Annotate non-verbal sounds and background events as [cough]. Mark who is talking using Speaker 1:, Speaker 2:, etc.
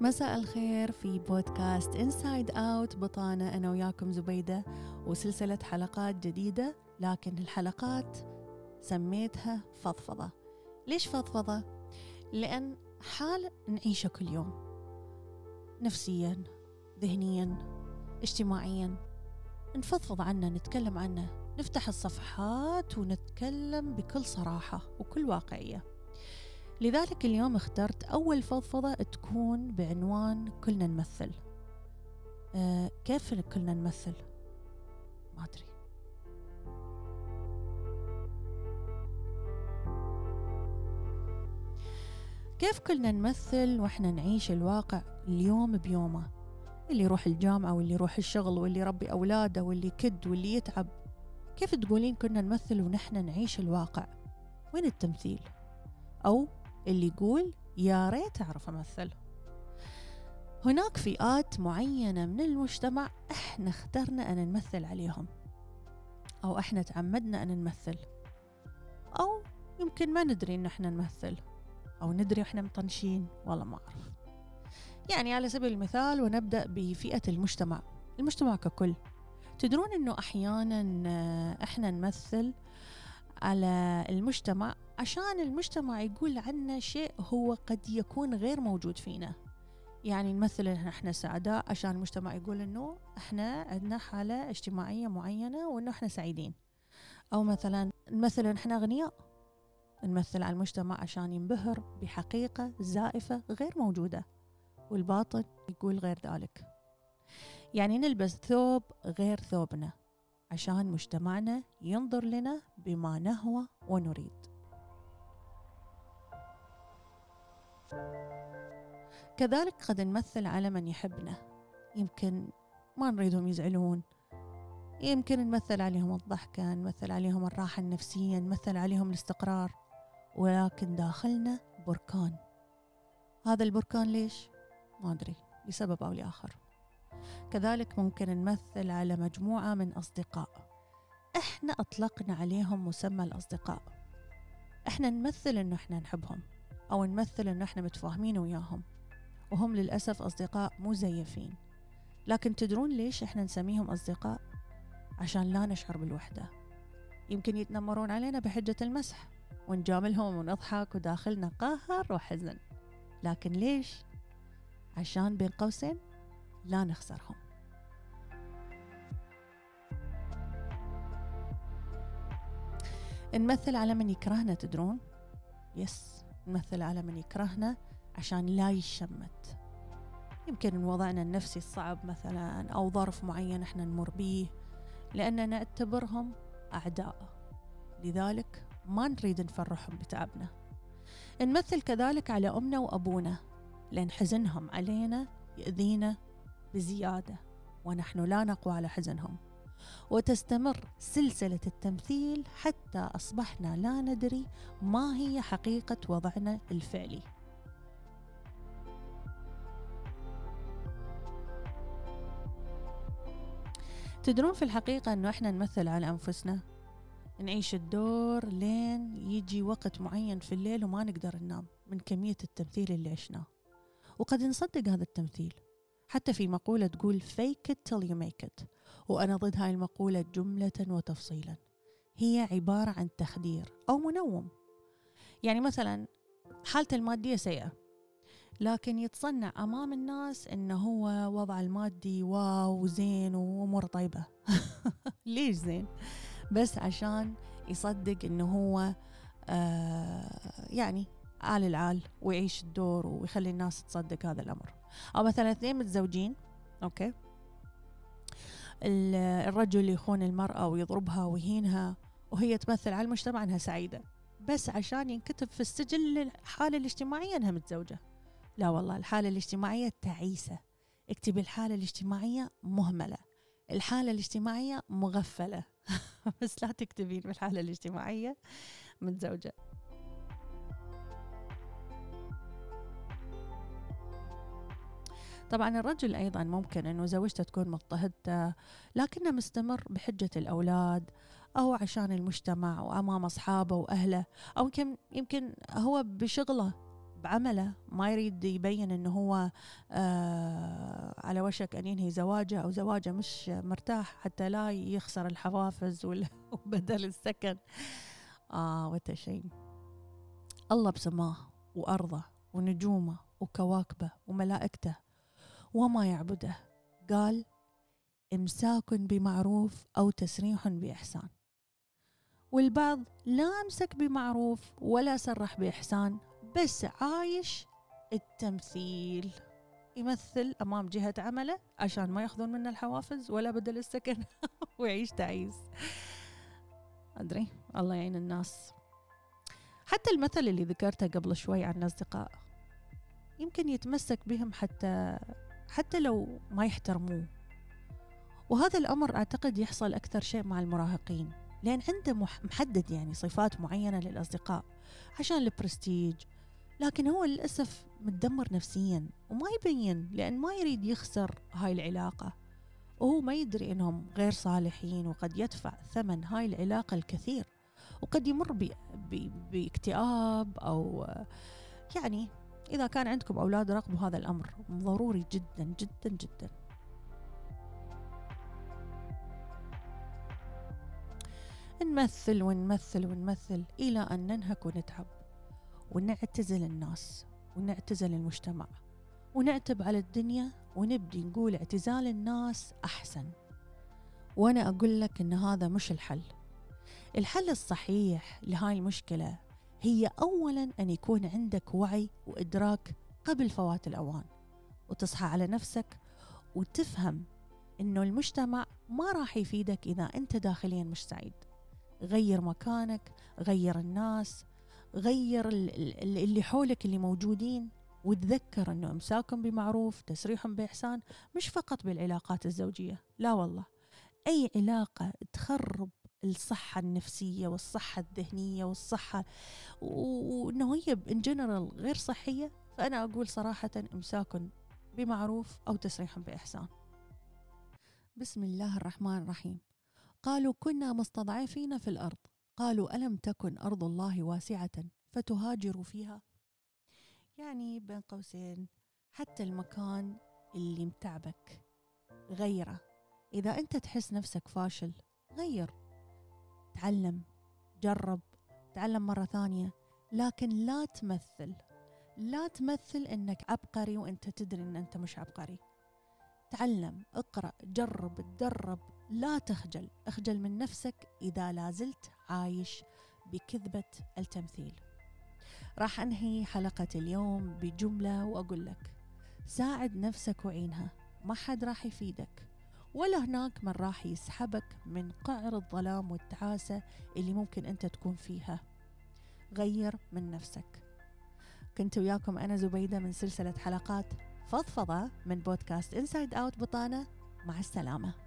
Speaker 1: مساء الخير في بودكاست Inside Out بطانة أنا وياكم زبيدة وسلسلة حلقات جديدة لكن الحلقات سميتها فضفضة. ليش فضفضة؟ لأن حال نعيشه كل يوم نفسيا ذهنيا اجتماعيا. نفضفض عنه نتكلم عنه نفتح الصفحات ونتكلم بكل صراحة وكل واقعية. لذلك اليوم اخترت أول فضفضة تكون بعنوان كلنا نمثل. أه كيف كلنا نمثل؟ ما أدري. كيف كلنا نمثل وإحنا نعيش الواقع اليوم بيومه؟ اللي يروح الجامعة واللي يروح الشغل واللي يربي أولاده واللي يكد واللي يتعب. كيف تقولين كنا نمثل ونحن نعيش الواقع؟ وين التمثيل؟ أو اللي يقول يا ريت أعرف أمثل. هناك فئات معينة من المجتمع إحنا اخترنا أن نمثل عليهم أو إحنا تعمدنا أن نمثل أو يمكن ما ندري إن إحنا نمثل أو ندري إحنا مطنشين والله ما أعرف. يعني على سبيل المثال ونبدأ بفئة المجتمع المجتمع ككل. تدرون أنه أحيانا إحنا نمثل على المجتمع عشان المجتمع يقول عنا شيء هو قد يكون غير موجود فينا. يعني نمثل ان إحنا سعداء عشان المجتمع يقول إنه إحنا عندنا حالة اجتماعية معينة وإنه إحنا سعيدين. أو مثلا نمثل ان إحنا أغنياء. نمثل على المجتمع عشان ينبهر بحقيقة زائفة غير موجودة والباطن يقول غير ذلك. يعني نلبس ثوب غير ثوبنا. عشان مجتمعنا ينظر لنا بما نهوى ونريد. كذلك قد نمثل على من يحبنا. يمكن ما نريدهم يزعلون. يمكن نمثل عليهم الضحكة نمثل عليهم الراحة النفسية نمثل عليهم الاستقرار. ولكن داخلنا بركان. هذا البركان ليش؟ ما أدري لسبب أو لآخر. كذلك ممكن نمثل على مجموعة من أصدقاء. إحنا أطلقنا عليهم مسمى الأصدقاء. إحنا نمثل إنه إحنا نحبهم أو نمثل إنه إحنا متفاهمين وياهم. وهم للأسف أصدقاء مزيفين لكن تدرون ليش إحنا نسميهم أصدقاء؟ عشان لا نشعر بالوحدة. يمكن يتنمرون علينا بحجة المسح ونجاملهم ونضحك وداخلنا قهر وحزن. لكن ليش؟ عشان بين قوسين؟ لا نخسرهم. نمثل على من يكرهنا تدرون؟ يس نمثل على من يكرهنا عشان لا يشمت. يمكن وضعنا النفسي الصعب مثلا أو ظرف معين إحنا نمر به لأننا نعتبرهم أعداء. لذلك ما نريد نفرحهم بتعبنا. نمثل كذلك على أمنا وأبونا لأن حزنهم علينا يأذينا بزيادة ونحن لا نقوى على حزنهم. وتستمر سلسلة التمثيل حتى أصبحنا لا ندري ما هي حقيقة وضعنا الفعلي. تدرون في الحقيقة أنه إحنا نمثل على أنفسنا. نعيش الدور لين يجي وقت معين في الليل وما نقدر ننام من كمية التمثيل اللي عشناه. وقد نصدق هذا التمثيل. حتى في مقولة تقول fake it till you make it. وأنا ضد هاي المقولة جملة وتفصيلا. هي عبارة عن تخدير أو منوم. يعني مثلا حالته المادية سيئة لكن يتصنع أمام الناس إنه هو وضع المادي wow زين وأمور طيبة. [laughs] ليش زين؟ بس عشان يصدق إنه هو آه يعني آل العال ويعيش الدور ويخلي الناس تصدق هذا الأمر. أو مثلا اثنين متزوجين okay. الرجل يخون المرأة ويضربها ويهينها وهي تمثل على المجتمع أنها سعيدة. بس عشان ينكتب في السجل الحالة الاجتماعية أنها متزوجة. لا والله الحالة الاجتماعية تعيسة. اكتبي الحالة الاجتماعية مهملة. الحالة الاجتماعية مغفلة. [laughs] بس لا تكتبين بالحالة الاجتماعية متزوجة. طبعا الرجل أيضا ممكن أنه زوجته تكون مضطهدته لكنه مستمر بحجة الأولاد أو عشان المجتمع وأمام أصحابه وأهله أو يمكن يمكن هو بشغله بعمله ما يريد يبين إنه هو آه على وشك أن ينهي زواجه أو زواجه مش مرتاح حتى لا يخسر الحوافز [laughs] وبدل السكن. آه وتشين الله بسماه وأرضه ونجومه وكواكبه وملائكته وما يعبده. قال إمساك بمعروف أو تسريح بإحسان. والبعض لا أمسك بمعروف ولا سرح بإحسان بس عايش التمثيل. يمثل أمام جهة عمله عشان ما يأخذون منه الحوافز ولا بدل السكن [laughs] ويعيش تعيس. أدري الله يعين الناس. حتى المثل اللي ذكرته قبل شوي عن الاصدقاء يمكن يتمسك بهم حتى حتى لو ما يحترموه. وهذا الأمر أعتقد يحصل أكثر شيء مع المراهقين لأن عنده محدد يعني صفات معينة للأصدقاء عشان البرستيج لكن هو للأسف متدمر نفسيا وما يبين لأن ما يريد يخسر هاي العلاقة. وهو ما يدري أنهم غير صالحين وقد يدفع ثمن هاي العلاقة الكثير وقد يمر باكتئاب أو يعني إذا كان عندكم أولاد راقبوا هذا الأمر ضروري جدا جدا جدا. نمثل ونمثل ونمثل إلى أن ننهك ونتعب ونعتزل الناس ونعتزل المجتمع ونعتب على الدنيا ونبدي نقول اعتزال الناس أحسن. وأنا أقول لك أن هذا مش الحل. الحل الصحيح لهاي المشكلة هي أولا أن يكون عندك وعي وإدراك قبل فوات الأوان وتصحى على نفسك وتفهم أنه المجتمع ما راح يفيدك إذا أنت داخليا مش سعيد. غير مكانك غير الناس غير اللي حولك اللي موجودين. وتذكر أنه إمساكم بمعروف تسريح بإحسان مش فقط بالعلاقات الزوجية. لا والله أي علاقة تخرب الصحة النفسية والصحة الذهنية والصحة وإنه هي ان جنرال غير صحية فأنا أقول صراحة إمساك بمعروف أو تسريح بإحسان. بسم الله الرحمن الرحيم. قالوا كنا مستضعفين في الأرض. قالوا ألم تكن أرض الله واسعة فتهاجروا فيها؟ يعني بين قوسين حتى المكان اللي متعبك غيره. إذا أنت تحس نفسك فاشل غير. تعلم جرب تعلم مرة ثانية. لكن لا تمثل لا تمثل إنك عبقري وإنت تدري إن إنت مش عبقري. تعلم اقرأ جرب تدرب لا تخجل. اخجل من نفسك إذا لازلت عايش بكذبة التمثيل. راح أنهي حلقة اليوم بجملة وأقول لك ساعد نفسك وعينها. ما حد راح يفيدك. ولا هناك من راح يسحبك من قعر الظلام والتعاسة اللي ممكن أنت تكون فيها. غير من نفسك. كنت وياكم أنا زبيدة من سلسلة حلقات فضفضة من بودكاست إنسايد أوت بطانة. مع السلامة.